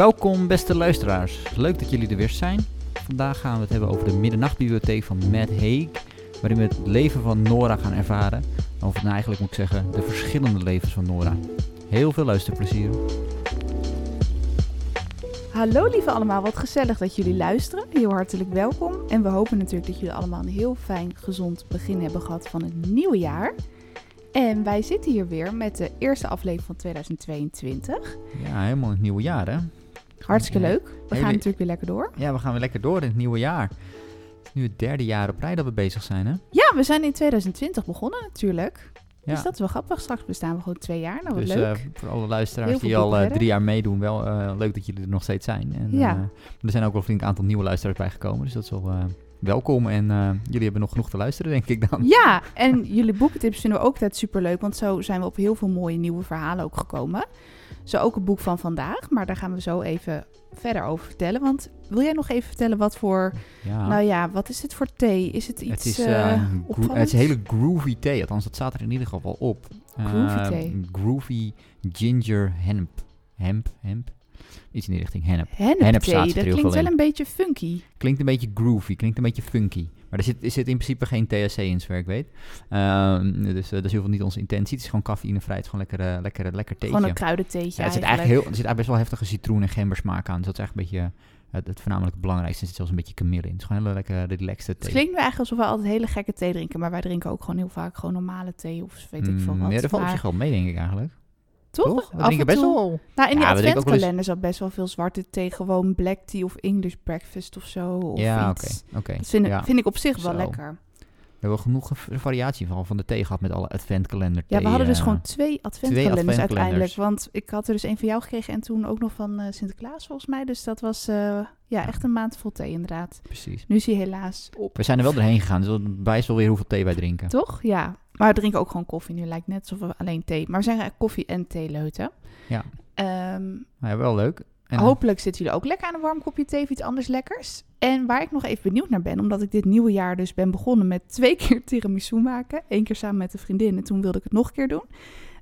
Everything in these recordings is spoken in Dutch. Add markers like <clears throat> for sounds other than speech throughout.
Welkom beste luisteraars. Leuk dat jullie er weer zijn. Vandaag gaan we het hebben over de middernachtbibliotheek van Matt Haig. Waarin we het leven van Nora gaan ervaren. Of nou eigenlijk moet ik zeggen, de verschillende levens van Nora. Heel veel luisterplezier. Hallo lieve allemaal, wat gezellig dat jullie luisteren. Heel hartelijk welkom. En we hopen natuurlijk dat jullie allemaal een heel fijn, gezond begin hebben gehad van het nieuwe jaar. En wij zitten hier weer met de eerste aflevering van 2022. Ja, helemaal het nieuwe jaar hè. Hartstikke leuk. We Hele- gaan natuurlijk weer lekker door. Ja, we gaan weer lekker door in het nieuwe jaar. Het is nu het derde jaar op rij dat we bezig zijn hè. Ja, we zijn in 2020 begonnen natuurlijk. Ja. Dus dat is wel grappig. Straks bestaan we gewoon twee jaar. Nou, wat dus leuk. eh, voor alle luisteraars die al eh, drie jaar meedoen, wel eh, leuk dat jullie er nog steeds zijn. En, Ja. er zijn ook wel een flink aantal nieuwe luisteraars bijgekomen, dus dat is wel welkom. En jullie hebben nog genoeg te luisteren, denk ik dan. Ja, en jullie boekentips vinden we ook altijd superleuk. Want zo zijn we op heel veel mooie nieuwe verhalen ook gekomen. Zo ook het boek van vandaag. Maar daar gaan we zo even verder over vertellen. Want wil jij nog even vertellen wat voor... Ja. Nou ja, wat is het voor thee? Is het iets het, is, eh, eh, gro- opvallends? het is hele groovy thee, althans dat staat er in ieder geval op. Groovy Eh, thee. Groovy ginger hemp. Hemp, hemp. Iets in die richting, hennep. Hennep hennep staat thee, er dat klinkt wel in. een beetje funky. Klinkt een beetje groovy, klinkt een beetje funky. Maar er zit, er zit in principe geen THC in, zover ik weet. Ehm, dus eh, dat is heel veel niet onze intentie. Het is gewoon cafeïnevrij. Het is gewoon lekker, eh, lekker, lekker theetje. Gewoon een kruidentheetje ja, er, zit eigenlijk. heel, er zit eigenlijk best wel heftige citroen- en gembersmaak aan. Dus dat is eigenlijk een beetje eh, het, het voornamelijk het belangrijkste. Er zit zelfs een beetje kamille in. Het is gewoon een hele lekker relaxed Het thee. klinkt nu eigenlijk alsof we altijd hele gekke thee drinken. Maar wij drinken ook gewoon heel vaak gewoon normale thee of weet ik veel Mm, wat. Ja, dat valt op zich wel mee, denk ik eigenlijk. Toch? Toch? We drinken best wel... Nou, in Ja, eens- adventkalender zat best wel veel zwarte thee. Gewoon black tea of English breakfast of zo. Of Ja, oké. Dat vind, Ja. vind ik op zich wel lekker. We hebben genoeg variatie van, van de thee gehad met alle adventkalender Ja, we hadden dus gewoon twee adventkalenders uiteindelijk. Want ik had er dus een van jou gekregen en toen ook nog van eh, Sinterklaas volgens mij. Dus dat was eh, ja, echt een maand vol thee inderdaad. Precies. Nu is hij helaas op. We zijn er wel doorheen gegaan, dus dat wijst wel weer hoeveel thee wij drinken. Toch? Ja. Maar we drinken ook gewoon koffie nu. Lijkt net alsof we alleen thee... Maar we zijn eigenlijk koffie en thee leuten. Ja. Maar ja, wel leuk. En, eh, Hopelijk zitten jullie ook lekker aan een warm kopje thee of iets anders lekkers. En waar ik nog even benieuwd naar ben, omdat ik dit nieuwe jaar dus ben begonnen met twee <laughs> keer tiramisu maken. Eén keer samen met een vriendin en toen wilde ik het nog een keer doen.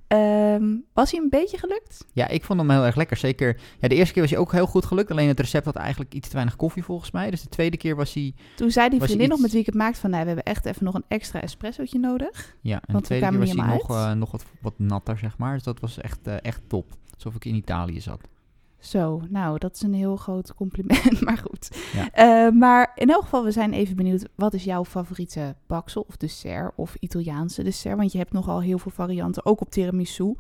Ehm, was hij een beetje gelukt? Ja, ik vond hem heel erg lekker. Zeker, ja, de eerste keer was hij ook heel goed gelukt. Alleen het recept had eigenlijk iets te weinig koffie volgens mij. Dus de tweede keer was hij... Toen zei die vriendin iets- nog met wie ik het maakte van, nou, we hebben echt even nog een extra espressootje nodig. Ja, en de tweede keer was hij nog, eh, nog wat, wat natter, zeg maar. Dus dat was echt, eh, echt top. Alsof ik in Italië zat. Zo, nou, dat is een heel groot compliment, <laughs> maar goed. Ja. Eh, maar in elk geval, we zijn even benieuwd, wat is jouw favoriete baksel of dessert of Italiaanse dessert? Want je hebt nogal heel veel varianten, ook op tiramisu.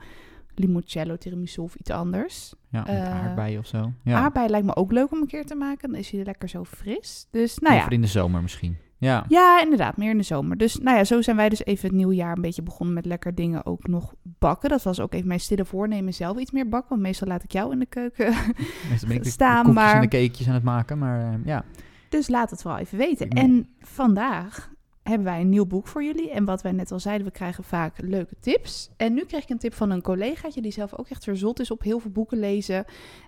Limoncello tiramisu of iets anders. Ja, met Eh, aardbeien of zo. Ja, Aardbei lijkt me ook leuk om een keer te maken. Dan is hij lekker zo fris. Dus nou ja. Liever in de zomer misschien. Ja. Ja, inderdaad, meer in de zomer. Dus nou ja, zo zijn wij dus even het nieuwe jaar een beetje begonnen met lekker dingen ook nog bakken. Dat was ook even mijn stille voornemen zelf iets meer bakken. Want meestal laat ik jou in de keuken. <laughs> Meestal ben ik Staan, de koekjes en maar- de cakejes aan het maken. Maar eh, ja, Dus laat het vooral even weten. En vandaag hebben wij een nieuw boek voor jullie. En wat wij net al zeiden, we krijgen vaak leuke tips. En nu kreeg ik een tip van een collegaatje die zelf ook echt verzot is op heel veel boeken lezen.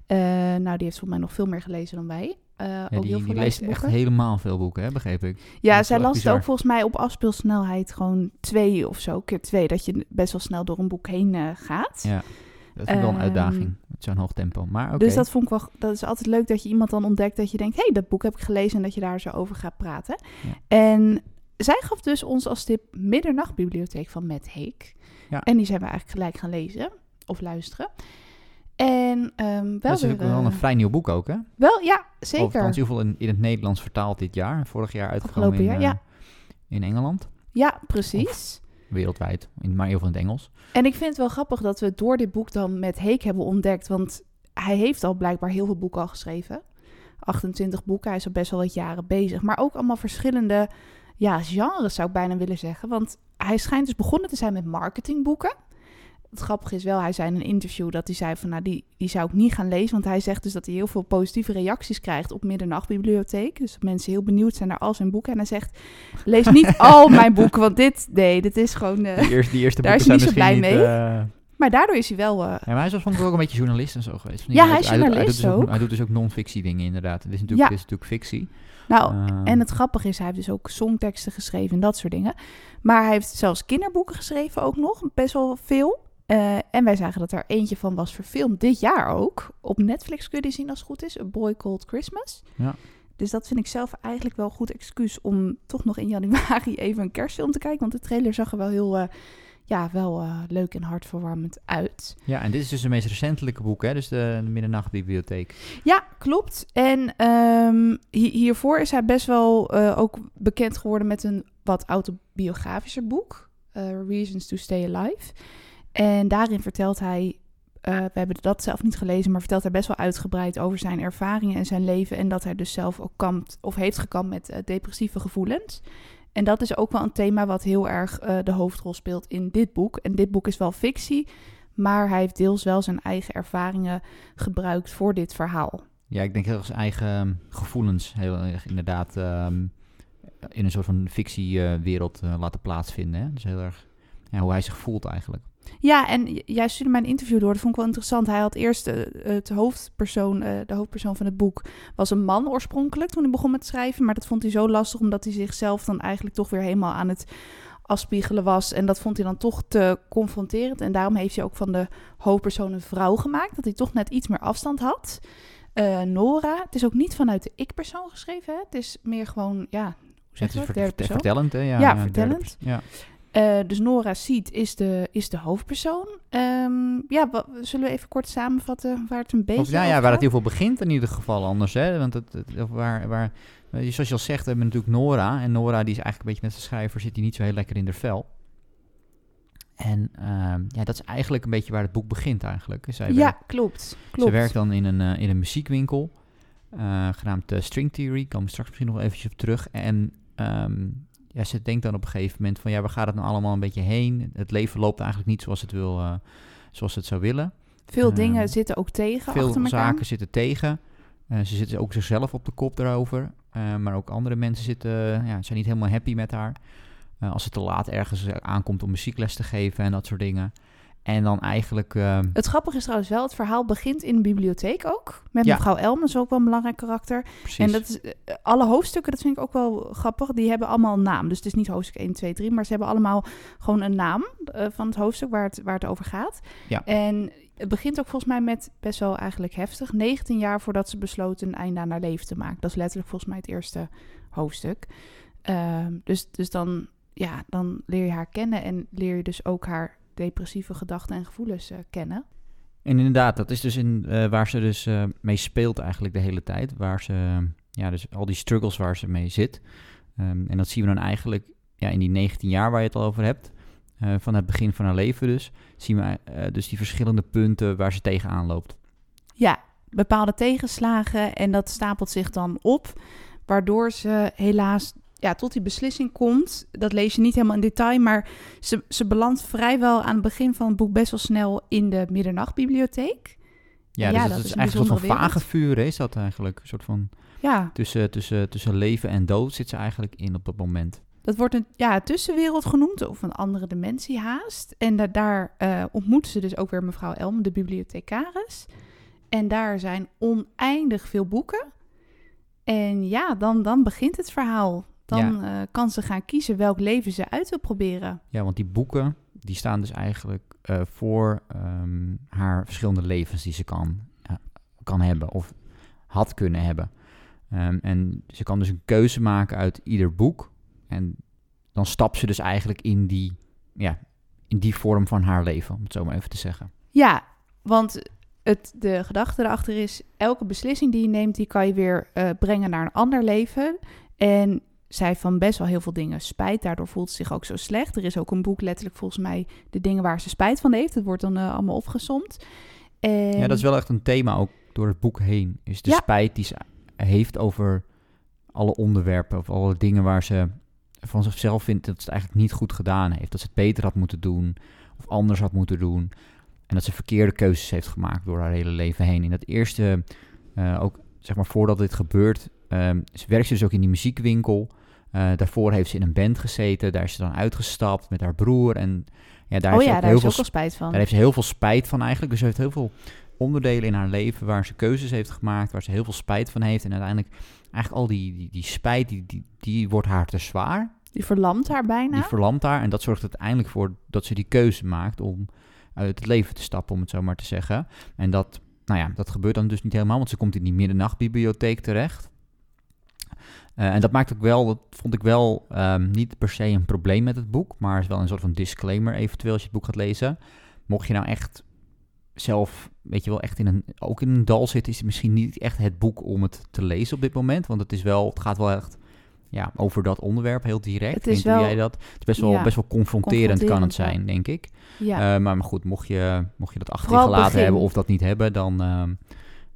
Eh, nou, die heeft volgens mij nog veel meer gelezen dan wij. Ja ook heel die, veel die leest echt helemaal veel boeken, hè, begreep ik. Ja, Dat zij las het ook volgens mij op afspeelsnelheid gewoon twee of zo, keer twee. Dat je best wel snel door een boek heen eh, gaat. Ja, dat is wel een Ehm, uitdaging met zo'n hoog tempo. Maar oké. Dus dat vond ik wel, dat is altijd leuk dat je iemand dan ontdekt dat je denkt, hé, hey, dat boek heb ik gelezen en dat je daar zo over gaat praten. Ja. En zij gaf dus ons als tip Middernachtbibliotheek van Matt Haig. Ja. En die zijn we eigenlijk gelijk gaan lezen of luisteren. En ehm, wel, dat is ook wel eh, een vrij nieuw boek ook, hè? wel, ja, zeker. althans, geval in, in het Nederlands vertaald dit jaar. Vorig jaar uitgekomen in, jaar, eh, in Engeland. Ja, precies. Wereldwijd, in, maar heel veel in het Engels. En ik vind het wel grappig dat we door dit boek dan met Heek hebben ontdekt. Want hij heeft al blijkbaar heel veel boeken al geschreven. 28 boeken, hij is al best wel wat jaren bezig. Maar ook allemaal verschillende ja, genres zou ik bijna willen zeggen. Want hij schijnt dus begonnen te zijn met marketingboeken. Het grappige is wel, hij zei in een interview dat hij zei van... nou, die, die zou ik niet gaan lezen. Want hij zegt dus dat hij heel veel positieve reacties krijgt op Middernachtbibliotheek. Dus dat mensen heel benieuwd zijn naar al zijn boeken. En hij zegt, lees niet <laughs> al mijn boeken, want dit, nee, dit is gewoon... Die eerste, die eerste Daar is hij niet zo blij niet, mee. eh, Maar daardoor is hij wel... eh, ja, maar hij is oorspronkelijk ook een beetje journalist en zo geweest. Ja, hij is doet- doet- journalist doet dus ook. Hij doet dus ook non-fictie dingen inderdaad. Dit is natuurlijk, Ja. dit is natuurlijk fictie. nou, Ehm, en het grappige is, hij heeft dus ook songteksten geschreven en dat soort dingen. Maar hij heeft zelfs kinderboeken geschreven ook nog, best wel veel. Eh, en wij zagen dat er eentje van was verfilmd dit jaar ook. Op Netflix kun je die zien als het goed is. A Boy Called Christmas. Ja. Dus dat vind ik zelf eigenlijk wel een goed excuus om toch nog in januari <laughs> even een kerstfilm te kijken. Want de trailer zag er wel heel eh, ja, wel, eh, leuk en hartverwarmend uit. Ja, en dit is dus de meest recentelijke boek, hè? Dus de, de Middernachtbibliotheek. Ja, klopt. En ehm, hi- hiervoor is hij best wel ook bekend geworden met een wat autobiografischer boek. Reasons to Stay Alive. En daarin vertelt hij, eh, we hebben dat zelf niet gelezen, maar vertelt hij best wel uitgebreid over zijn ervaringen en zijn leven. En dat hij dus zelf ook kampt of heeft gekampt met eh, depressieve gevoelens. En dat is ook wel een thema wat heel erg eh, de hoofdrol speelt in dit boek. En dit boek is wel fictie, maar hij heeft deels wel zijn eigen ervaringen gebruikt voor dit verhaal. Ja, ik denk heel erg zijn eigen ehm, gevoelens heel erg inderdaad ehm, in een soort van fictiewereld eh, laten plaatsvinden. Hè? Dus heel erg ja, hoe hij zich voelt eigenlijk. Ja, en jij stuurde mij een interview door. Dat vond ik wel interessant. Hij had eerst eh, het hoofdpersoon, eh, de hoofdpersoon van het boek, was een man oorspronkelijk toen hij begon met schrijven. Maar dat vond hij zo lastig omdat hij zichzelf dan eigenlijk toch weer helemaal aan het afspiegelen was. En dat vond hij dan toch te confronterend. En daarom heeft hij ook van de hoofdpersoon een vrouw gemaakt. Dat hij toch net iets meer afstand had. Eh, Nora, het is ook niet vanuit de ik-persoon geschreven. Hè? Het is meer gewoon, ja, hoe zeg Het je is dat? ver- persoon. vertellend, hè? Ja, Ja, derde vertellend. Ja. Eh, dus Nora Seed is de, is de hoofdpersoon. Ehm, ja, zullen we even kort samenvatten waar het een beetje Of, ja, ja, waar het heel veel begint in ieder geval anders. Hè? Want het, het- waar, waar, eh, zoals je al zegt, we hebben natuurlijk Nora. En Nora die is eigenlijk een beetje met de schrijver, zit die niet zo heel lekker in de vel. En ehm, ja, dat is eigenlijk een beetje waar het boek begint eigenlijk. Zij Ja, werkt, klopt. klopt. Ze werkt dan in een, eh, in een muziekwinkel, genaamd String Theory. Komen we straks misschien nog eventjes op terug. En ehm, ja, ze denkt dan op een gegeven moment van, ja, waar gaat het nou allemaal een beetje heen? Het leven loopt eigenlijk niet zoals het, wil, eh, zoals het zou willen. Veel Ehm, dingen zitten ook tegen Veel achter elkaar. zaken zitten tegen. Eh, ze zitten ook zichzelf op de kop daarover. Eh, maar ook andere mensen zitten, ja, zijn niet helemaal happy met haar. Als ze te laat ergens aankomt om muziekles te geven en dat soort dingen. En dan eigenlijk... ehm, Het grappige is trouwens wel, het verhaal begint in de bibliotheek ook. Met Ja. mevrouw Elm, dat is ook wel een belangrijk karakter. precies. En dat is, eh, alle hoofdstukken, dat vind ik ook wel grappig, die hebben allemaal een naam. Dus het is niet hoofdstuk 1, 2, 3, maar ze hebben allemaal gewoon een naam eh, van het hoofdstuk waar het, waar het over gaat. Ja. En het begint ook volgens mij met best wel eigenlijk heftig. 19 jaar voordat ze besloten een einde aan haar leven te maken. Dat is letterlijk volgens mij het eerste hoofdstuk. Ehm, dus, dus dan, ja, dan leer je haar kennen en leer je dus ook haar depressieve gedachten en gevoelens eh, kennen. En inderdaad, dat is dus in, eh, waar ze dus eh, mee speelt eigenlijk de hele tijd. Waar ze, ja, dus al die struggles waar ze mee zit. Ehm, en dat zien we dan eigenlijk ja, in die 19 jaar waar je het al over hebt. van het begin van haar leven dus. Zien we dus die verschillende punten waar ze tegenaan loopt. Ja, bepaalde tegenslagen en dat stapelt zich dan op, waardoor ze helaas ja, tot die beslissing komt. Dat lees je niet helemaal in detail, maar ze, ze belandt vrijwel aan het begin van het boek best wel snel in de middernachtbibliotheek. Ja, Ja, dus dat dat is is eigenlijk een soort van vage vuur is dat eigenlijk. Een soort van Ja, tussen, tussen, tussen leven en dood zit ze eigenlijk in op dat moment. dat wordt een ja, tussenwereld genoemd, of een andere dimensie haast. En da- daar eh ontmoet ze dus ook weer mevrouw Elm, de bibliothecaris. En daar zijn oneindig veel boeken. En ja, dan, dan begint het verhaal. Dan eh, kan ze gaan kiezen welk leven ze uit wil proberen. Ja, want die boeken die staan dus eigenlijk eh, voor ehm, haar verschillende levens die ze kan, ja, kan hebben of had kunnen hebben. Ehm, en ze kan dus een keuze maken uit ieder boek. En dan stapt ze dus eigenlijk in die, ja, in die vorm van haar leven, om het zo maar even te zeggen. Ja, want het, de gedachte erachter is... elke beslissing die je neemt, die kan je weer eh, brengen naar een ander leven. En zij van best wel heel veel dingen spijt. Daardoor voelt ze zich ook zo slecht. Er is ook een boek, letterlijk volgens mij... de dingen waar ze spijt van heeft. Dat wordt dan eh, allemaal opgesomd. En, Ja, dat is wel echt een thema ook door het boek heen. Is de Ja. spijt die ze heeft over alle onderwerpen of alle dingen waar ze van zichzelf vindt dat ze het eigenlijk niet goed gedaan heeft. Dat ze het beter had moeten doen of anders had moeten doen. En dat ze verkeerde keuzes heeft gemaakt door haar hele leven heen. In dat eerste, eh, ook zeg maar voordat dit gebeurt, ehm ze werkt ze dus ook in die muziekwinkel. Eh, daarvoor heeft ze in een band gezeten. Daar is ze dan uitgestapt met haar broer. En ja, daar oh heeft ze ja, ook daar heel veel ook spijt van. daar heeft ze heel veel spijt van eigenlijk. Dus ze heeft heel veel onderdelen in haar leven waar ze keuzes heeft gemaakt, waar ze heel veel spijt van heeft. En uiteindelijk, eigenlijk al die, die, die spijt, die, die, die wordt haar te zwaar. Die verlamt haar bijna. Die verlamt haar. En dat zorgt uiteindelijk voor dat ze die keuze maakt om uit het leven te stappen, om het zo maar te zeggen. En dat, nou ja, dat gebeurt dan dus niet helemaal, want ze komt in die middernachtbibliotheek terecht. Uh, en dat maakt ook wel, dat vond ik wel um, niet per se een probleem met het boek, maar is wel een soort van disclaimer eventueel als je het boek gaat lezen. Mocht je nou echt zelf, weet je wel, echt in een, ook in een dal zitten, is het misschien niet echt het boek om het te lezen op dit moment. Want het is wel, het gaat wel echt ja, over dat onderwerp heel direct. Het is wel, jij dat? Het is best wel, best wel confronterend, kan het zijn, denk ik. Ja. Uh, maar, maar goed, mocht je, mocht je dat achter je gelaten hebben of dat niet hebben, dan, uh,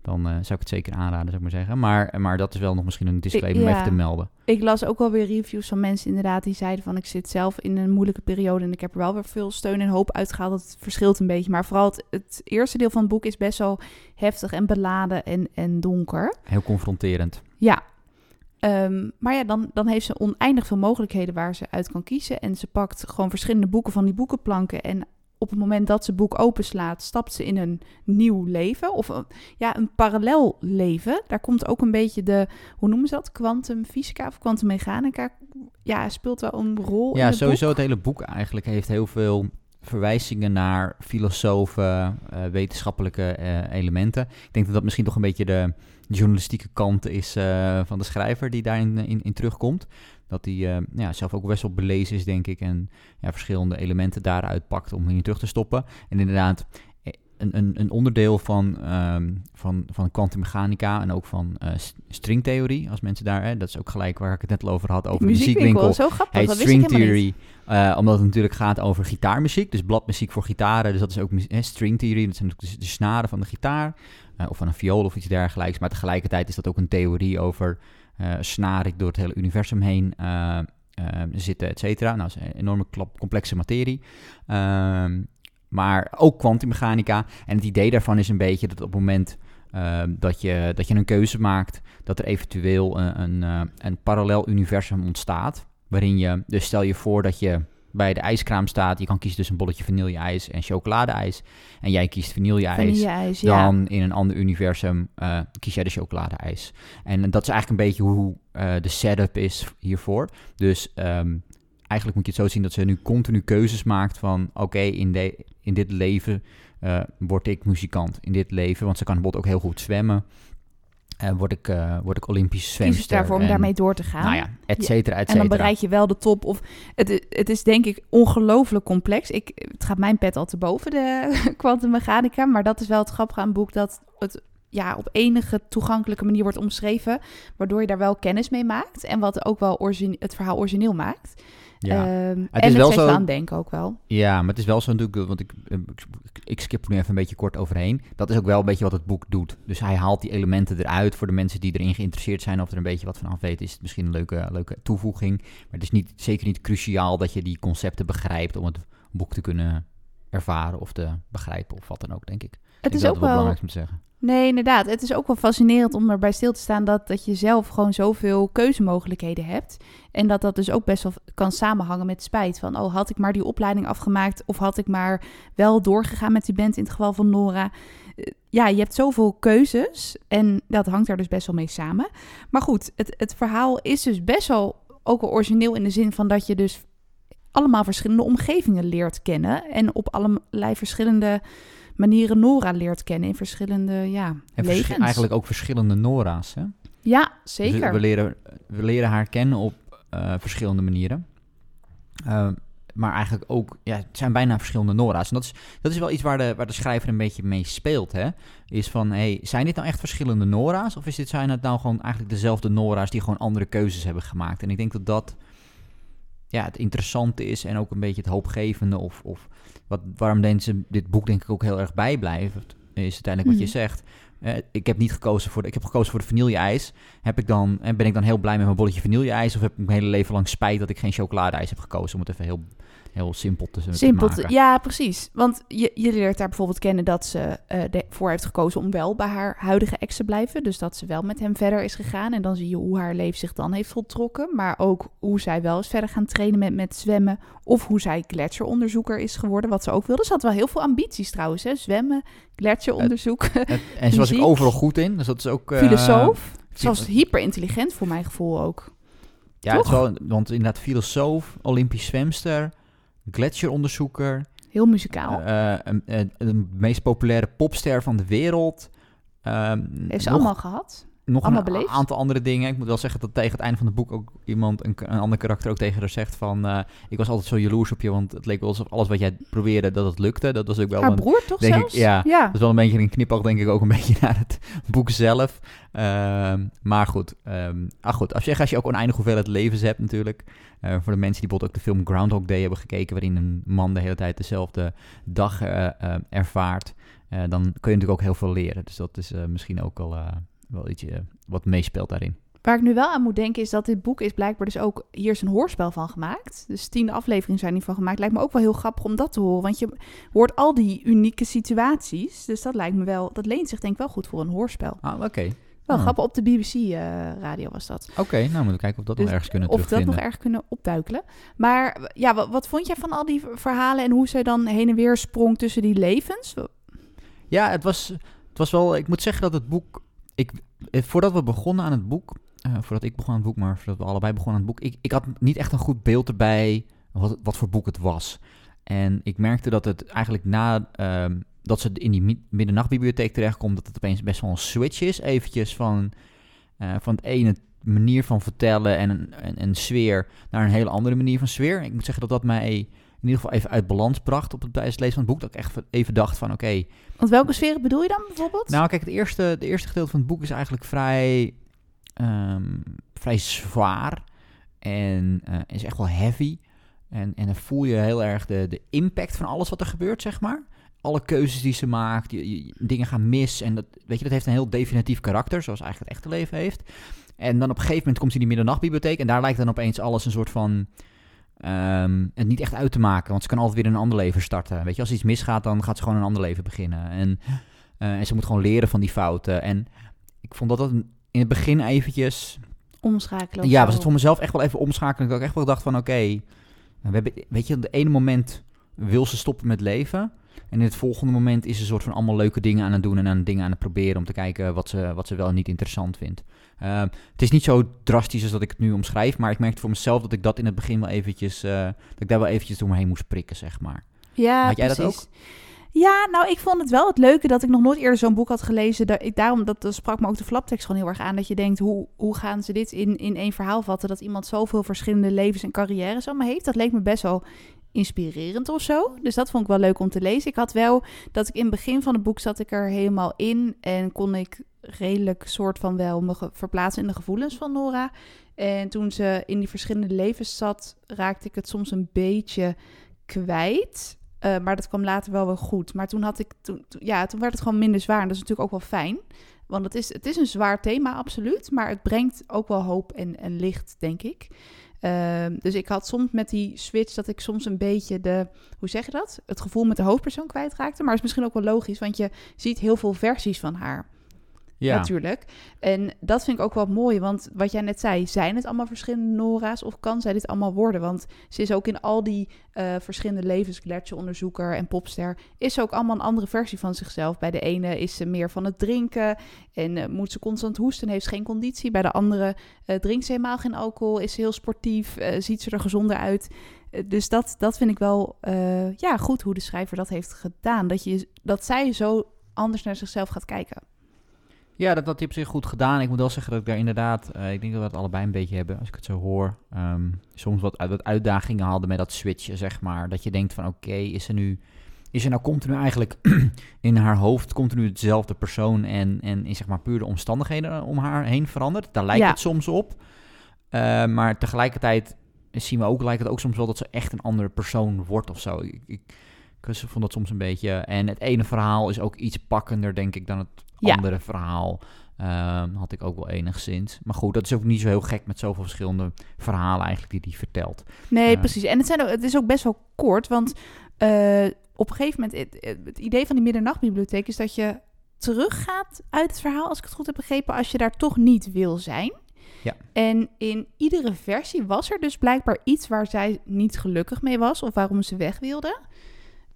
dan uh, zou ik het zeker aanraden, zou ik maar zeggen. Maar, maar dat is wel nog misschien een disclaimer om even te melden. Ik las ook wel weer reviews van mensen inderdaad die zeiden van... ik zit zelf in een moeilijke periode en ik heb er wel weer veel steun en hoop uitgehaald. Dat het verschilt een beetje. Maar vooral het, het eerste deel van het boek is best wel heftig en beladen en, en donker. Heel confronterend. Ja, Um, maar ja, dan, dan heeft ze oneindig veel mogelijkheden waar ze uit kan kiezen. En ze pakt gewoon verschillende boeken van die boekenplanken. En op het moment dat ze het boek openslaat, stapt ze in een nieuw leven. Of een, ja, een parallel leven. Daar komt ook een beetje de, hoe noemen ze dat? Kwantumfysica of kwantummechanica. Ja, speelt wel een rol. Ja, in sowieso het hele boek eigenlijk heeft heel veel verwijzingen naar filosofen, uh, wetenschappelijke uh, elementen. Ik denk dat dat misschien toch een beetje de journalistieke kant is uh, van de schrijver die daarin in, in terugkomt. Dat hij ja, zelf ook best wel belezen is, denk ik, en ja, verschillende elementen daaruit pakt om hier terug te stoppen. En inderdaad, een, een, een onderdeel van, um, van, van kwantummechanica en ook van uh, stringtheorie. Als mensen daar, hè, dat is ook gelijk waar ik het net al over had, over de muziekwinkel. Zo grappig, heet string theory, uh, omdat het natuurlijk gaat over gitaarmuziek, dus bladmuziek voor gitaren. Dus dat is ook hè, string theory, dat zijn de, de snaren van de gitaar uh, of van een viool of iets dergelijks. Maar tegelijkertijd is dat ook een theorie over snaren door het hele universum heen zitten, et cetera. Nou, dat is een enorme complexe materie. Ehm, maar ook kwantummechanica. En het idee daarvan is een beetje dat op het moment uh, dat, je, dat je een keuze maakt, dat er eventueel een, een, een parallel universum ontstaat. Waarin je, dus stel je voor dat je bij de ijskraam staat. Je kan kiezen tussen een bolletje vanille-ijs en chocolade-ijs. En jij kiest vanille-ijs. Vanille dan ja. in een ander universum uh, kies jij de chocolade-ijs. En dat is eigenlijk een beetje hoe uh, de setup is hiervoor. Dus um, eigenlijk moet je het zo zien dat ze nu continu keuzes maakt van... oké, okay, in, de, in dit leven uh, word ik muzikant. In dit leven, want ze kan bijvoorbeeld ook heel goed zwemmen. Uh, word, ik, uh, word ik Olympische zwemster. Kies daarvoor om en, daarmee door te gaan. Nou ja, et cetera, et cetera. En dan bereik je wel de top. Of het, het is denk ik ongelooflijk complex. Ik, het gaat mijn pet al te boven, de <laughs> kwantummechanica. Maar dat is wel het grappige aan het boek, dat het ja, op enige toegankelijke manier wordt omschreven. Waardoor je daar wel kennis mee maakt. En wat ook wel het verhaal origineel maakt. Ja. Um, het en is wel het zo aan denken ook wel. Ja, maar het is wel zo natuurlijk, want ik, ik, ik skip er nu even een beetje kort overheen. Dat is ook wel een beetje wat het boek doet. Dus hij haalt die elementen eruit voor de mensen die erin geïnteresseerd zijn of er een beetje wat van af weten. Is het misschien een leuke, leuke toevoeging. Maar het is niet, zeker niet cruciaal dat je die concepten begrijpt om het boek te kunnen ervaren of te begrijpen of wat dan ook, denk ik. Het ik is ook wel belangrijk om te zeggen. Nee, inderdaad. Het is ook wel fascinerend om erbij stil te staan dat, dat je zelf gewoon zoveel keuzemogelijkheden hebt. En dat dat dus ook best wel kan samenhangen met spijt. Van, oh, had ik maar die opleiding afgemaakt of had ik maar wel doorgegaan met die band in het geval van Nora. Ja, je hebt zoveel keuzes en dat hangt daar dus best wel mee samen. Maar goed, het, het verhaal is dus best wel ook wel origineel in de zin van dat je dus allemaal verschillende omgevingen leert kennen. En op allerlei verschillende manieren Nora leert kennen in verschillende ja, en eigenlijk ook verschillende Nora's, hè? Ja, zeker. Dus we, leren, we leren haar kennen op uh, verschillende manieren. Uh, maar eigenlijk ook, ja, het zijn bijna verschillende Nora's. En dat is, dat is wel iets waar de, waar de schrijver een beetje mee speelt, hè? Is van, hey, zijn dit nou echt verschillende Nora's? Of is dit, zijn het nou gewoon eigenlijk dezelfde Nora's die gewoon andere keuzes hebben gemaakt? En ik denk dat dat ja, het interessante is en ook een beetje het hoopgevende of, of wat, waarom mensen dit boek denk ik ook heel erg bijblijft, is uiteindelijk wat je zegt. Uh, ik heb niet gekozen voor de, ik heb gekozen voor de vanille-ijs. Heb ik dan, en ben ik dan heel blij met mijn bolletje vanille-ijs? Of heb ik mijn hele leven lang spijt dat ik geen chocolade-ijs heb gekozen? Om het even heel, heel simpel te, simpel te maken. ja, precies. Want je, je leert daar bijvoorbeeld kennen dat ze uh, voor heeft gekozen om wel bij haar huidige ex te blijven. Dus dat ze wel met hem verder is gegaan. En dan zie je hoe haar leven zich dan heeft voltrokken. Maar ook hoe zij wel eens verder gaan trainen met, met zwemmen. Of hoe zij gletsjeronderzoeker is geworden, wat ze ook wilde. Ze had wel heel veel ambities trouwens, hè? Zwemmen, gletsjeronderzoek. en zo was ik overal goed in, dus dat is ook... Uh, filosoof. Ze was hyper intelligent voor mijn gevoel ook. Ja, het is wel, want inderdaad filosoof, olympisch zwemster, gletsjeronderzoeker. Heel muzikaal. Eh, een- een- de meest populaire popster van de wereld. Ehm, Heeft ze nog, allemaal gehad. Nog allemaal een beleefd? aantal andere dingen. Ik moet wel zeggen dat tegen het einde van het boek ook iemand, een, een ander karakter ook tegen haar zegt van... eh, ik was altijd zo jaloers op je, want het leek wel alsof alles wat jij probeerde, dat het lukte. Dat was ook wel Haar een... broer toch denk ik, ja. ja. Dat is wel een beetje een knipoog, denk ik, ook een <laughs> beetje naar het boek zelf. Ehm, maar goed, ehm, ah goed, als je, als je ook oneindig hoeveelheid levens hebt natuurlijk. eh, voor de mensen die bijvoorbeeld ook de film Groundhog Day hebben gekeken, waarin een man de hele tijd dezelfde dag eh, ervaart, dan kun je natuurlijk ook heel veel leren. Dus dat is misschien ook al wel iets eh, wat meespeelt daarin. Waar ik nu wel aan moet denken is dat dit boek is blijkbaar dus ook... Hier is een hoorspel van gemaakt. Dus tien afleveringen zijn hiervan gemaakt. Lijkt me ook wel heel grappig om dat te horen. Want je hoort al die unieke situaties. Dus dat lijkt me wel... Dat leent zich denk ik wel goed voor een hoorspel. Ah, oké. Wel Ah. grappig. Op de BBC-radio was dat. Oké, nou moeten we kijken of dat Dus nog ergens kunnen Of dat nog erg kunnen opduikelen. Maar ja, wat, wat vond jij van al die verhalen... en hoe zij dan heen en weer sprong tussen die levens? Ja, het was, het was wel. Ik moet zeggen dat het boek. Ik, eh, voordat we begonnen aan het boek. eh, voordat ik begon aan het boek, maar voordat we allebei begonnen aan het boek. Ik, ik had niet echt een goed beeld erbij. Wat, wat voor boek het was. En ik merkte dat het eigenlijk na. ehm, dat ze in die mi- middernachtbibliotheek terechtkomt. dat het opeens best wel een switch is. Eventjes van. eh, van het ene manier van vertellen en een, en, en sfeer. naar een hele andere manier van sfeer. Ik moet zeggen dat dat mij. In ieder geval even uit balans bracht op het, bij het lezen van het boek. Dat ik echt even dacht van oké, Want welke sferen bedoel je dan bijvoorbeeld? nou, kijk, het eerste, het eerste gedeelte van het boek is eigenlijk vrij, ehm, vrij zwaar. En eh, is echt wel heavy. En, en dan voel je heel erg de, de impact van alles wat er gebeurt, zeg maar. Alle keuzes die ze maakt, je- dingen gaan mis. En dat, weet je, dat heeft een heel definitief karakter, zoals eigenlijk het echte leven heeft. En dan op een gegeven moment komt ze in die middernachtbibliotheek. En daar lijkt dan opeens alles een soort van. Ehm, het niet echt uit te maken. Want ze kan altijd weer een ander leven starten. Weet je, als iets misgaat, dan gaat ze gewoon een ander leven beginnen. En, eh, en ze moet gewoon leren van die fouten. En ik vond dat dat in het begin eventjes. Omschakelen Ja, was het voor mezelf echt wel even omschakelen. Ik echt wel dacht van oké. we hebben, weet je, op het ene moment wil ze stoppen met leven. En in het volgende moment is ze een soort van allemaal leuke dingen aan het doen en aan dingen aan het proberen om te kijken wat ze, wat ze wel en niet interessant vindt. Eh, het is niet zo drastisch als dat ik het nu omschrijf, maar ik merkte voor mezelf dat ik dat in het begin wel eventjes, eh, dat ik daar wel eventjes door me heen moest prikken, zeg maar. Ja, Had jij dat precies. Ja, nou, ik vond het wel het leuke dat ik nog nooit eerder zo'n boek had gelezen. Dat ik, daarom dat, dat sprak me ook de flaptekst gewoon heel erg aan. Dat je denkt, hoe, hoe gaan ze dit in, in één verhaal vatten? Dat iemand zoveel verschillende levens en carrières allemaal heeft. Dat leek me best wel inspirerend of zo. Dus dat vond ik wel leuk om te lezen. Ik had wel dat ik in het begin van het boek zat ik er helemaal in. En kon ik redelijk soort van wel me verplaatsen in de gevoelens van Nora. En toen ze in die verschillende levens zat, raakte ik het soms een beetje kwijt. Eh, maar dat kwam later wel weer goed. Maar toen had ik, toen, toen- ja, toen werd het gewoon minder zwaar. En dat is natuurlijk ook wel fijn. Want het is, het is een zwaar thema, absoluut. Maar het brengt ook wel hoop en, en licht, denk ik. Ehm, dus ik had soms met die switch dat ik soms een beetje de, hoe zeg je dat? Het gevoel met de hoofdpersoon kwijtraakte. Maar is misschien ook wel logisch, want je ziet heel veel versies van haar Ja, natuurlijk. En dat vind ik ook wel mooi, want wat jij net zei, zijn het allemaal verschillende Nora's of kan zij dit allemaal worden? Want ze is ook in al die eh, verschillende levens, Gletsjeronderzoeker en Popster, is ze ook allemaal een andere versie van zichzelf. Bij de ene is ze meer van het drinken en eh, moet ze constant hoesten en heeft ze geen conditie. Bij de andere eh, drinkt ze helemaal geen alcohol, is ze heel sportief, ziet ze er gezonder uit. Dus dat, dat vind ik wel ja, goed hoe de schrijver dat heeft gedaan. Dat, je, dat zij zo anders naar zichzelf gaat kijken. Ja, dat had hij op zich goed gedaan. Ik moet wel zeggen dat ik daar inderdaad, eh, ik denk dat we het allebei een beetje hebben, als ik het zo hoor. Ehm, soms wat, wat uitdagingen hadden met dat switchen, zeg maar. Dat je denkt van, oké, is er nu, is er nou continu eigenlijk <clears throat> in haar hoofd continu hetzelfde persoon en, en is zeg maar puur de omstandigheden om haar heen veranderd? Daar lijkt Ja. het soms op. Eh, maar tegelijkertijd zien we ook, lijkt het ook soms wel dat ze echt een andere persoon wordt of zo. Ik, ik, ik vond dat soms een beetje... En het ene verhaal is ook iets pakkender, denk ik, dan het Ja. andere verhaal. Ehm, had ik ook wel enigszins. Maar goed, dat is ook niet zo heel gek met zoveel verschillende verhalen eigenlijk die hij vertelt. Nee, Ja. precies. En het, zijn ook, het is ook best wel kort, want eh, op een gegeven moment... Het, het idee van die middernachtbibliotheek is dat je teruggaat uit het verhaal, als ik het goed heb begrepen, als je daar toch niet wil zijn. Ja. En in iedere versie was er dus blijkbaar iets waar zij niet gelukkig mee was of waarom ze weg wilde.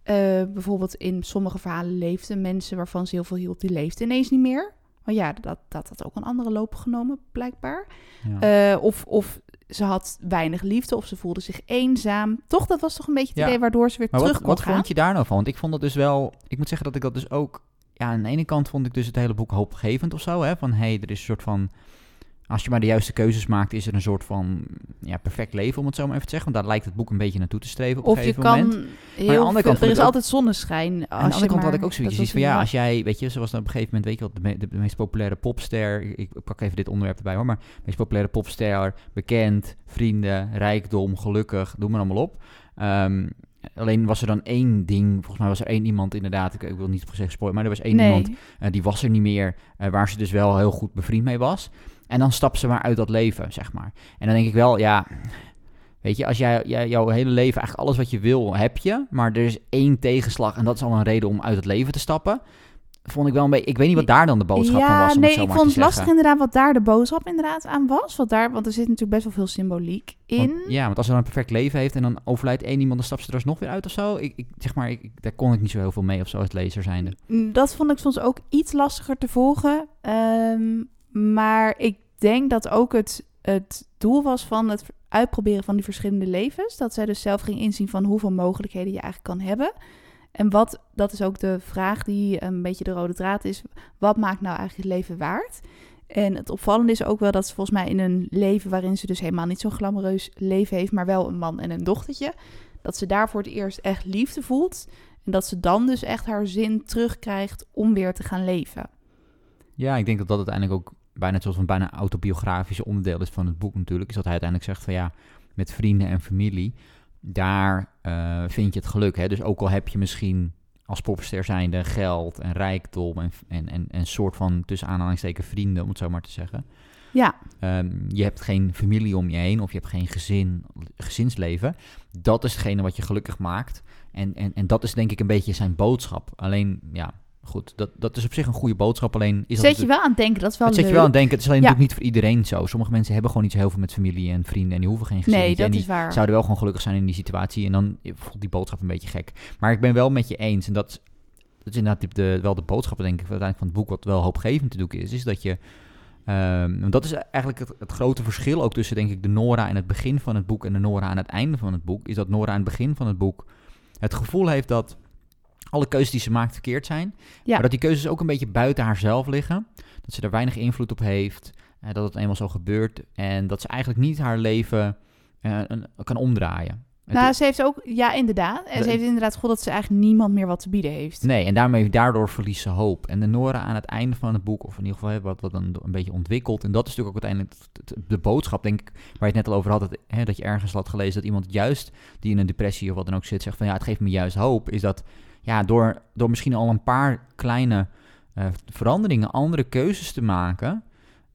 Eh, bijvoorbeeld in sommige verhalen leefden mensen waarvan ze heel veel hield, die leefden ineens niet meer. Maar ja, dat, dat had ook een andere loop genomen, blijkbaar. Ja. Eh, of, of ze had weinig liefde of ze voelde zich eenzaam. Toch, dat was toch een beetje het Ja. idee waardoor ze weer Maar terug wat, kon wat gaan. vond je daar nou van? Want ik vond dat dus wel... Ik moet zeggen dat ik dat dus ook... Ja, aan de ene kant vond ik dus het hele boek hoopgevend of zo. Hè? Van, hé, hey, er is een soort van... Als je maar de juiste keuzes maakt, is er een soort van ja, perfect leven, om het zo maar even te zeggen. Want daar lijkt het boek een beetje naartoe te streven op een Of je gegeven kan moment. heel andere kant er is ook- altijd zonneschijn. Als Aan de andere je kant had ik ook zoiets van, ja, een- als jij, weet je, zoals dan op een gegeven moment, weet je wat, de, me- de, de meest populaire popster, ik, pak even dit onderwerp erbij hoor, maar de meest populaire popster, bekend, vrienden, rijkdom, gelukkig, doe maar allemaal op. Ehm, alleen was er dan één ding, volgens mij was er één iemand inderdaad, ik, ik wil niet zeggen spoilen, maar er was één nee. iemand, eh, die was er niet meer, eh, waar ze dus wel heel goed bevriend mee was. En dan stapt ze maar uit dat leven, zeg maar. En dan denk ik wel, ja, weet je, als jij, jij jouw hele leven eigenlijk alles wat je wil, heb je. Maar er is één tegenslag en dat is al een reden om uit het leven te stappen. Vond ik wel een beetje, ik weet niet wat daar dan de boodschap ja, van was, om nee, het zo ik maar vond het lastig zeggen. inderdaad wat daar de boodschap inderdaad aan was. Wat daar, want er zit natuurlijk best wel veel symboliek in. Want, ja, want als ze dan een perfect leven heeft en dan overlijdt één iemand, dan stapt ze er alsnog weer uit of zo. Ik, ik zeg maar, ik, daar kon ik niet zo heel veel mee of zo als lezer zijnde. Mm, Dat vond ik soms ook iets lastiger te volgen. Ehm, maar ik denk dat ook het, het doel was van het uitproberen van die verschillende levens. Dat zij dus zelf ging inzien van hoeveel mogelijkheden je eigenlijk kan hebben. En wat, dat is ook de vraag die een beetje de rode draad is. Wat maakt nou eigenlijk het leven waard? En het opvallende is ook wel dat ze volgens mij in een leven waarin ze dus helemaal niet zo'n glamoureus leven heeft, maar wel een man en een dochtertje. Dat ze daar voor het eerst echt liefde voelt. En dat ze dan dus echt haar zin terugkrijgt om weer te gaan leven. Ja, ik denk dat dat uiteindelijk ook bijna een soort van bijna autobiografische onderdeel is van het boek natuurlijk. Is dat hij uiteindelijk zegt van ja, met vrienden en familie, daar eh, vind je het geluk. Hè? Dus ook al heb je misschien als popster zijnde geld en rijkdom en, en, en, en soort van tussen aanhalingstekens vrienden, om het zo maar te zeggen. Ja, Ehm, je hebt geen familie om je heen of je hebt geen gezin, gezinsleven. Dat is hetgene wat je gelukkig maakt. En, en, en dat is denk ik een beetje zijn boodschap. Alleen, ja, goed, dat, dat is op zich een goede boodschap. Alleen is dat zet je wel aan het denken. Dat is wel dat zet je wel aan het denken. Het is alleen Ja. natuurlijk niet voor iedereen zo. Sommige mensen hebben gewoon niet zo heel veel met familie en vrienden en die hoeven geen gezin. Nee, en dat die is waar. zouden wel gewoon gelukkig zijn in die situatie. En dan voelt die boodschap een beetje gek. Maar ik ben wel met je eens. En dat, is- dat is inderdaad de, wel de boodschap, denk ik, uiteindelijk van het boek, wat wel hoopgevend te doen is. Is dat je. want dat is eigenlijk het, het grote verschil ook tussen, denk ik, de Nora in het begin van het boek en de Nora aan het einde van het boek. Is dat Nora aan het begin van het boek het gevoel heeft dat alle keuzes die ze maakt verkeerd zijn. Ja. Maar dat die keuzes ook een beetje buiten haarzelf liggen. Dat ze er weinig invloed op heeft. eh, dat het eenmaal zo gebeurt. En dat ze eigenlijk niet haar leven eh, een- kan omdraaien. Nou, ze heeft ook, ja, inderdaad. En ze heeft inderdaad gevoel dat ze eigenlijk niemand meer wat te bieden heeft. Nee, en daarmee, daardoor verliest ze hoop. En de Nora aan het einde van het boek, of in ieder geval wat, wat dan een beetje ontwikkelt. En dat is natuurlijk ook uiteindelijk de boodschap, denk ik, waar je het net al over had. Dat, hè, dat je ergens had gelezen dat iemand juist die in een depressie of wat dan ook zit, zegt van ja, het geeft me juist hoop. Is dat ja, door, door misschien al een paar kleine eh, veranderingen, andere keuzes te maken,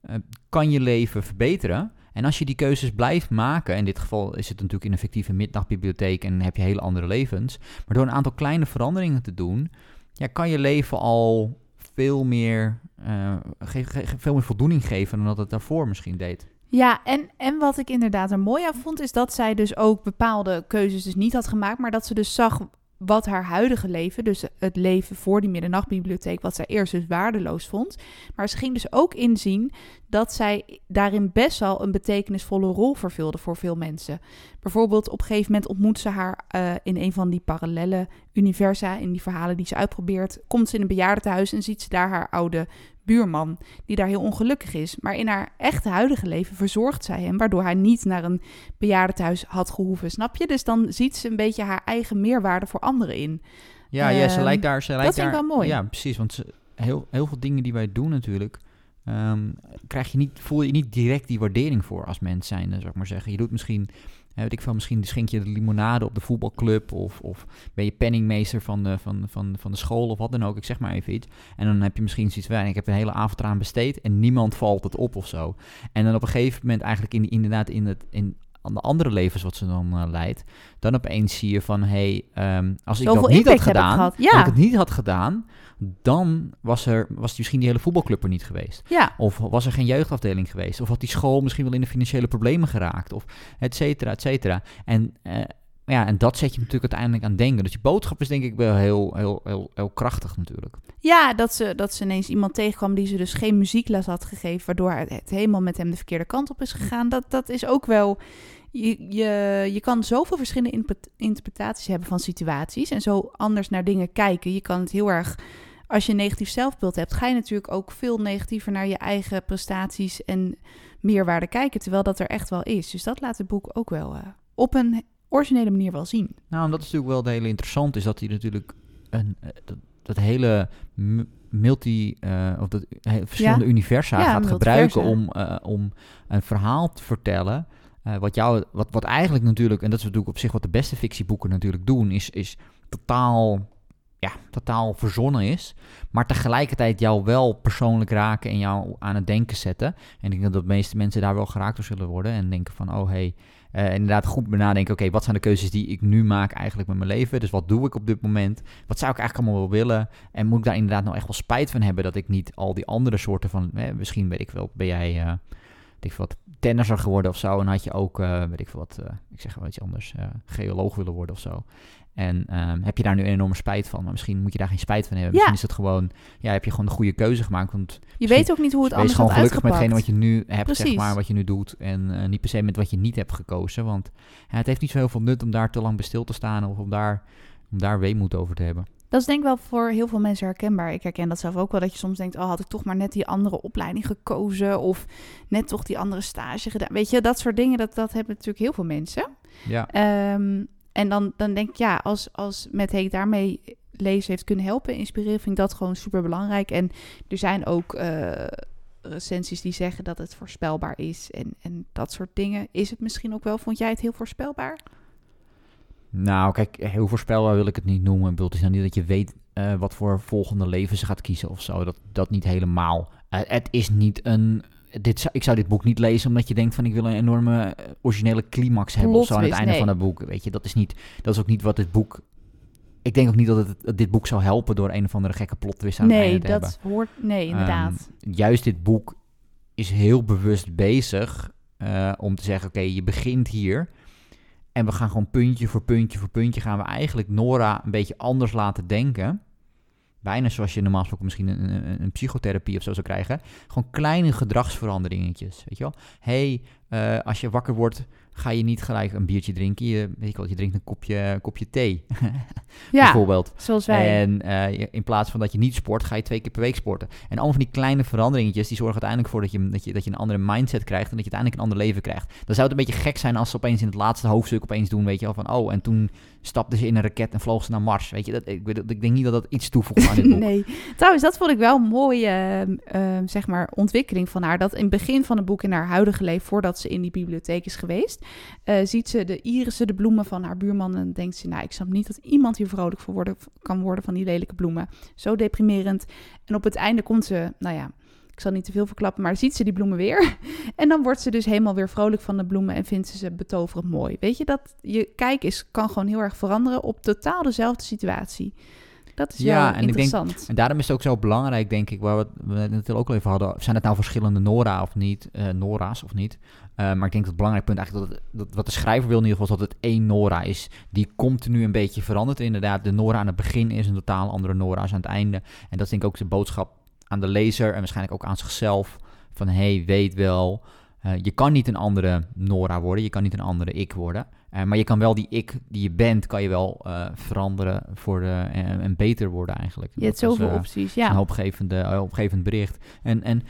eh, kan je leven verbeteren. En als je die keuzes blijft maken, in dit geval is het natuurlijk in een fictieve midnachtbibliotheek en heb je hele andere levens, maar door een aantal kleine veranderingen te doen, ja, kan je leven al veel meer, eh, veel meer voldoening geven dan dat het daarvoor misschien deed. Ja, en, en wat ik inderdaad er mooi aan vond, is dat zij dus ook bepaalde keuzes dus niet had gemaakt, maar dat ze dus zag wat haar huidige leven, dus het leven voor die middernachtbibliotheek, wat zij eerst dus waardeloos vond. Maar ze ging dus ook inzien dat zij daarin best wel een betekenisvolle rol vervulde voor veel mensen. Bijvoorbeeld op een gegeven moment ontmoet ze haar eh, in een van die parallele universa, in die verhalen die ze uitprobeert, komt ze in een bejaardentehuis en ziet ze daar haar oude buurman, die daar heel ongelukkig is. Maar in haar echte huidige leven verzorgt zij hem, waardoor hij niet naar een bejaardentehuis had gehoeven, snap je? Dus dan ziet ze een beetje haar eigen meerwaarde voor anderen in. Ja, ja ze Ehm, lijkt daar. Ze lijkt vind ik daar, wel mooi. Ja, precies. Want ze, heel, heel veel dingen die wij doen natuurlijk. Ehm, krijg je niet, voel je niet direct die waardering voor als mens zijn, zou maar zeggen. Je doet misschien, hè, weet ik veel, misschien schenk je de limonade op de voetbalclub of, of ben je penningmeester van de, van, van, van de school of wat dan ook. Ik zeg maar even iets. En dan heb je misschien zoiets van, ik heb een hele avond eraan besteed en niemand valt het op of zo. En dan op een gegeven moment eigenlijk in, inderdaad in het, in, aan de andere levens wat ze dan eh, leidt, dan opeens zie je van, hé, hey, ehm, als ik Zoveel dat niet had gedaan, als Ja. ik het niet had gedaan, dan was er was misschien die hele voetbalclub er niet geweest. Ja, Of was er geen jeugdafdeling geweest. Of had die school misschien wel in de financiële problemen geraakt. Of et cetera, et cetera. En eh, ja, en dat zet je natuurlijk uiteindelijk aan denken. Dus die boodschap is denk ik wel heel, heel, heel, heel krachtig natuurlijk. Ja, dat ze, dat ze ineens iemand tegenkwam die ze dus geen muziekles had gegeven, waardoor het helemaal met hem de verkeerde kant op is gegaan. Dat, dat is ook wel. Je, je, je kan zoveel verschillende interpretaties hebben van situaties en zo anders naar dingen kijken. Je kan het heel erg. Als je een negatief zelfbeeld hebt, ga je natuurlijk ook veel negatiever naar je eigen prestaties en meerwaarde kijken, terwijl dat er echt wel is. Dus dat laat het boek ook wel eh, op een originele manier wel zien. Nou, en dat is natuurlijk wel het hele interessant, is dat hij natuurlijk een, eh, dat, dat hele multi, eh, of dat he- verschillende universa Ja, gaat gebruiken om, eh, om een verhaal te vertellen. eh, wat, jou, wat, wat eigenlijk natuurlijk, en dat is natuurlijk op zich wat de beste fictieboeken natuurlijk doen, is, is totaal, ja, totaal verzonnen is. Maar tegelijkertijd jou wel persoonlijk raken en jou aan het denken zetten. En ik denk dat de meeste mensen daar wel geraakt door zullen worden. En denken van, oh hey, eh, inderdaad goed benadenken. Oké, wat zijn de keuzes die ik nu maak eigenlijk met mijn leven? Dus wat doe ik op dit moment? Wat zou ik eigenlijk allemaal wel willen? En moet ik daar inderdaad nou echt wel spijt van hebben dat ik niet al die andere soorten van, misschien weet ik wel, ben jij, eh weet wat, tennisser geworden of zo. En had je ook, eh, weet ik veel wat, ik zeg wel iets anders, geoloog willen worden of zo. En ehm, heb je daar nu een enorme spijt van? Maar misschien moet je daar geen spijt van hebben. Ja. Misschien is het gewoon, ja, heb je gewoon de goede keuze gemaakt. Want Je weet ook niet hoe het anders gewoon had gelukkig met uitgepakt. hetgene wat je nu hebt, zeg maar, wat je nu doet. En eh, niet per se met wat je niet hebt gekozen. Want ja, het heeft niet zo heel veel nut om daar te lang bij stil te staan of om daar, om daar weemoed over te hebben. Dat is denk ik wel voor heel veel mensen herkenbaar. Ik herken dat zelf ook wel, dat je soms denkt... oh, had ik toch maar net die andere opleiding gekozen... of net toch die andere stage gedaan. Weet je, dat soort dingen, dat, dat hebben natuurlijk heel veel mensen. Ja, Ehm, en dan, dan denk ik, ja, als, als met Heek daarmee lezen heeft kunnen helpen, inspireren, vind ik dat gewoon super belangrijk. En er zijn ook eh, recensies die zeggen dat het voorspelbaar is en, en dat soort dingen. Is het misschien ook wel? Vond jij het heel voorspelbaar? nou kijk, heel voorspelbaar wil ik het niet noemen. Ik bedoel, het is nou niet dat je weet eh, wat voor volgende leven ze gaat kiezen of zo. Dat, dat niet helemaal. Eh, het is niet een... Dit, ik zou dit boek niet lezen omdat je denkt van ik wil een enorme eh, originele climax hebben of zo aan het einde van het boek. Weet je, dat is niet, dat is ook niet wat dit boek. Ik denk ook niet dat, het, dat dit boek zou helpen door een of andere gekke plot twist aan het Nee, einde te hebben. dat hoort. Nee, inderdaad. Ehm, juist dit boek is heel bewust bezig eh, om te zeggen: oké, je begint hier. En we gaan gewoon puntje voor puntje voor puntje gaan we eigenlijk Nora een beetje anders laten denken. Bijna zoals je normaal gesproken misschien een, een, een psychotherapie of zo zou krijgen. Gewoon kleine gedragsveranderingetjes. Weet je wel? hey, eh, als je wakker wordt, ga je niet gelijk een biertje drinken. Je, weet je, wel, je drinkt een kopje, kopje thee, <laughs> ja, bijvoorbeeld. zoals wij. En eh, in plaats van dat je niet sport, ga je twee keer per week sporten. En allemaal van die kleine veranderingetjes, die zorgen uiteindelijk voor dat je, dat je, dat je een andere mindset krijgt en dat je uiteindelijk een ander leven krijgt. Dan zou het een beetje gek zijn als ze opeens in het laatste hoofdstuk opeens doen, weet je wel, van oh, en toen stapte ze in een raket en vloog ze naar Mars. Weet je, dat, ik, ik denk niet dat dat iets toevoegt aan dit <laughs> boek. Nee, trouwens, dat vond ik wel een mooie ehm, ehm, zeg maar, ontwikkeling van haar. Dat in het begin van het boek, in haar huidige leven, voordat ze in die bibliotheek is geweest, eh, ziet ze de irissen, de bloemen van haar buurman. En denkt ze, nou, ik snap niet dat iemand hier vrolijk voor worden, kan worden van die lelijke bloemen. Zo deprimerend. En op het einde komt ze, nou ja, ik zal niet te veel verklappen, maar ziet ze die bloemen weer. <laughs> En dan wordt ze dus helemaal weer vrolijk van de bloemen en vindt ze ze betoverend mooi. Weet je, dat je kijk is, kan gewoon heel erg veranderen op totaal dezelfde situatie. Dat is Ja, wel en ik denk- interessant. En daarom is het ook zo belangrijk, denk ik, waar we het- net ook al even hadden. Zijn het nou verschillende Nora of niet? eh, Nora's of niet? Eh, maar ik denk dat het belangrijk punt eigenlijk dat, het- dat wat de schrijver wil in ieder geval is dat het één Nora is. Die continu een beetje verandert. Inderdaad, de Nora aan het begin is een totaal andere Nora's aan het einde. En dat is denk ik ook de boodschap aan de lezer en waarschijnlijk ook aan zichzelf. Van hey, weet wel, eh, je kan niet een andere Nora worden. Je kan niet een andere ik worden. Eh, maar je kan wel die ik die je bent, kan je wel veranderen voor de, en, en beter worden eigenlijk. Je hebt zoveel opties, een ja. hoopgevende, eh, hoopgevend bericht. En, en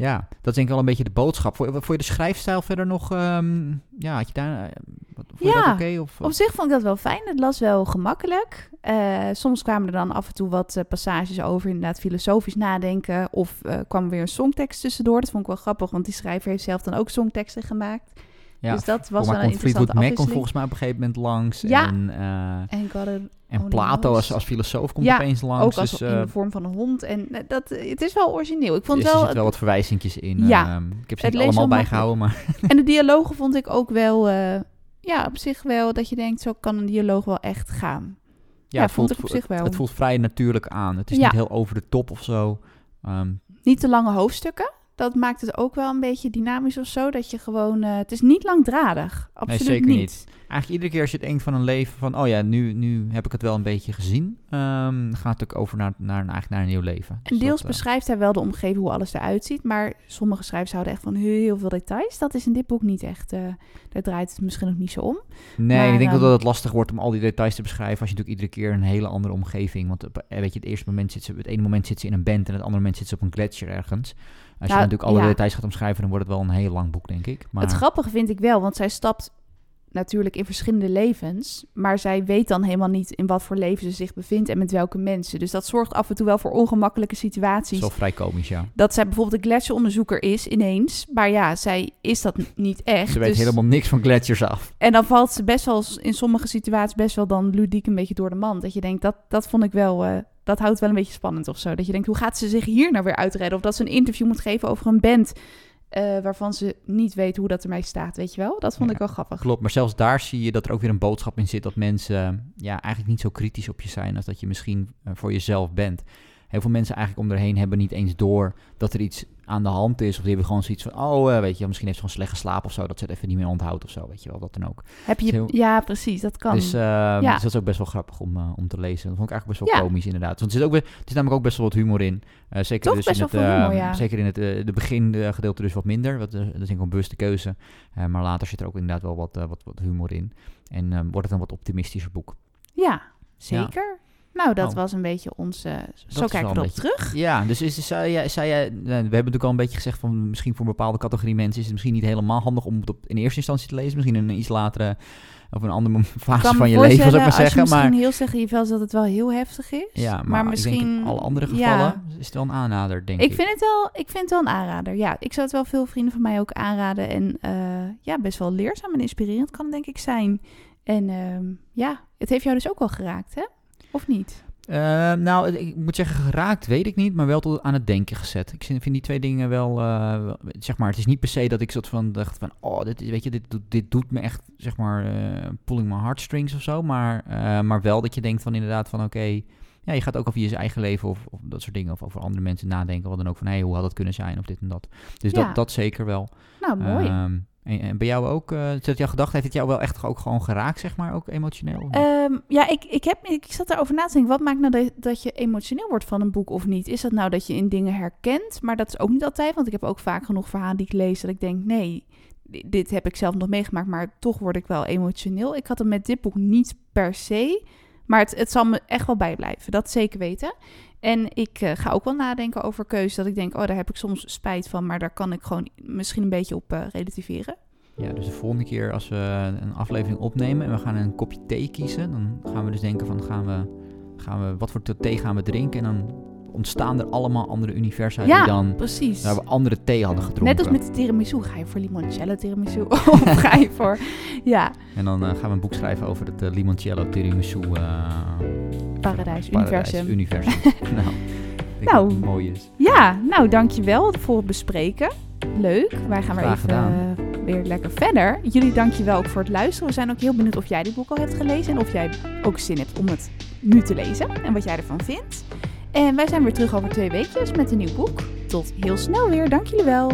ja, dat is denk ik wel een beetje de boodschap. Je, vond je de schrijfstijl verder nog... ehm, ja, had je daar... eh, Vond je Ja, dat oké? of, Op zich vond ik dat wel fijn. Het las wel gemakkelijk. Eh, soms kwamen er dan af en toe wat eh, passages over inderdaad filosofisch nadenken. Of eh, kwam er weer een songtekst tussendoor. Dat vond ik wel grappig, want die schrijver heeft zelf dan ook songteksten gemaakt. Ja, dus dat was wel een interessante Mac komt volgens mij op een gegeven moment langs. Ja. En, eh, En Plato als, als filosoof komt Ja, opeens langs. ook als dus, in eh, de vorm van een hond. En eh, dat, het is wel origineel. Ik vond dus het er wel... zitten wel wat verwijzingjes in. Ja. ik heb ze niet allemaal wel bijgehouden, maar... <laughs> En de dialogen vond ik ook wel... eh, ja, op zich wel dat je denkt, zo kan een dialoog wel echt gaan. Ja, het voelt, ik op zich wel. Het voelt vrij natuurlijk aan. Het is niet heel over de top of zo. Ehm, Niet te lange hoofdstukken. Dat maakt het ook wel een beetje dynamisch of zo. Dat je gewoon... eh, het is niet langdradig. Absoluut zeker niet. niet. Eigenlijk iedere keer als je denkt van een leven van... oh ja, nu, nu heb ik het wel een beetje gezien... ehm, gaat het ook over naar, naar, eigenlijk naar een nieuw leven. En Dus deels dat, eh, beschrijft hij wel de omgeving, hoe alles eruit ziet. Maar sommige schrijvers houden echt van heel veel details. Dat is in dit boek niet echt. eh, daar draait het misschien ook niet zo om. Nee, Maar, ik denk ehm, dat het lastig wordt om al die details te beschrijven... als je natuurlijk iedere keer een hele andere omgeving... want weet je, het eerste moment zit ze... het ene moment zit ze in een band... en het andere moment zit ze op een gletsjer ergens. Als je Nou, natuurlijk alle ja. details gaat omschrijven... dan wordt het wel een heel lang boek, denk ik. Maar, Het grappige vind ik wel, want zij stapt natuurlijk in verschillende levens. Maar zij weet dan helemaal niet in wat voor leven ze zich bevindt en met welke mensen. Dus dat zorgt af en toe wel voor ongemakkelijke situaties. wel vrij komisch, ja. Dat zij bijvoorbeeld een gletsjeronderzoeker is ineens. Maar ja, zij is dat niet echt. Ze weet dus- helemaal niks van gletsjers af. En dan valt ze best wel in sommige situaties best wel dan ludiek een beetje door de mand. Dat je denkt, dat, dat vond ik wel, eh, dat houdt wel een beetje spannend of zo. Dat je denkt, hoe gaat ze zich hier nou weer uitredden? Of dat ze een interview moet geven over een band eh, waarvan ze niet weet hoe dat ermee staat, weet je wel? Dat vond Ja, ik wel grappig. Klopt, maar zelfs daar zie je dat er ook weer een boodschap in zit... dat mensen ja, eigenlijk niet zo kritisch op je zijn... als dat je misschien eh, voor jezelf bent. Heel veel mensen eigenlijk om erheen hebben niet eens door... dat er iets aan de hand is. Of die hebben gewoon zoiets van... oh, eh, weet je, misschien heeft ze gewoon slecht geslapen of zo... dat ze het even niet meer onthoudt of zo, weet je wel, dat dan ook. Heb je, heel- ja, precies, dat kan. Dus, eh, dus dat is ook best wel grappig om, eh, om te lezen. Dat vond ik eigenlijk best wel Ja. komisch inderdaad. Want er zit, ook, weer- er zit namelijk ook best wel wat humor in. Eh, zeker Toch dus best in het, eh, humor, ja. Zeker in het de begin eh, gedeelte dus wat minder. Wat, dat is een bewuste keuze. Maar later zit er ook inderdaad wel wat, wat, wat humor in. En eh, wordt het een wat optimistischer boek. ja, zeker. Nou, dat Nou, was een beetje onze... Zo wel kijken we een erop beetje- terug. Ja, dus is, zei, jij, eh, we hebben natuurlijk al een beetje gezegd van misschien voor een bepaalde categorie mensen is het misschien niet helemaal handig om het op, in eerste instantie te lezen. Misschien in een iets latere of een andere <laughs> fase van je leven, zou ik maar zeggen. Als je Maar misschien heel zeggen, je vel dat het wel heel heftig is. Ja, maar, misschien... ik in alle andere ja. gevallen is het wel een aanrader, denk ik. Ik vind, het wel, ik vind het wel een aanrader. Ja, ik zou het wel veel vrienden van mij ook aanraden. En eh, ja, best wel leerzaam en inspirerend kan het denk ik zijn. En ehm, ja, het heeft jou dus ook wel geraakt, hè? Of niet? Eh, nou, ik- moet zeggen, geraakt weet ik niet, maar wel tot aan het denken gezet. Ik vind die twee dingen wel, eh, wel- zeg maar, het is niet per se dat ik soort van dacht van, oh, dit, is- weet je, dit, doet- dit doet me echt, zeg maar, eh, pulling my heartstrings of zo. Maar, maar wel dat je denkt van inderdaad van, oké, ja, je gaat ook over je eigen leven of, of dat soort dingen, of over andere mensen nadenken, wat dan ook van, hé, hoe had het kunnen zijn, of dit en dat. Dus Ja. dat, dat zeker wel. Nou, mooi. Ehm, en, bij jou ook, eh zet jouw gedachte, heeft het jou wel echt ook gewoon geraakt, zeg maar, ook emotioneel? Ehm, ja, ik, ik, heb, ik zat daarover na te denken. Wat maakt nou dat, dat je emotioneel wordt van een boek of niet? Is dat nou dat je in dingen herkent? Maar dat is ook niet altijd. Want ik heb ook vaak genoeg verhalen die ik lees dat ik denk... nee, di- dit heb ik zelf nog meegemaakt, maar toch word ik wel emotioneel. Ik had het met dit boek niet per se. Maar het, het zal me echt wel bijblijven. Dat zeker weten. En ik eh, ga ook wel nadenken over keuzes. Dat ik denk, oh, daar heb ik soms spijt van. Maar daar kan ik gewoon misschien een beetje op eh, relativeren. Ja, dus de volgende keer als we een aflevering opnemen en we gaan een kopje thee kiezen, dan gaan we dus denken van gaan we, gaan we wat voor thee gaan we drinken en dan ontstaan er allemaal andere universa die Ja, dan precies. waar we andere thee hadden gedronken. Net als met de tiramisu. Ga je voor limoncello tiramisu? <laughs> of ga je voor... <laughs> Ja, En dan eh, gaan we een boek schrijven over het limoncello tiramisu paradijs, paradijs, universum. universum. <laughs> nou, Nou. mooi is. Ja, nou dankjewel voor het bespreken. Leuk. Wij gaan weer Graag even gedaan. eh, weer lekker verder. Jullie dankjewel ook voor het luisteren. We zijn ook heel benieuwd of jij dit boek al hebt gelezen. En of jij ook zin hebt om het nu te lezen. En wat jij ervan vindt. En wij zijn weer terug over twee weekjes met een nieuw boek. Tot heel snel weer. Dank jullie wel.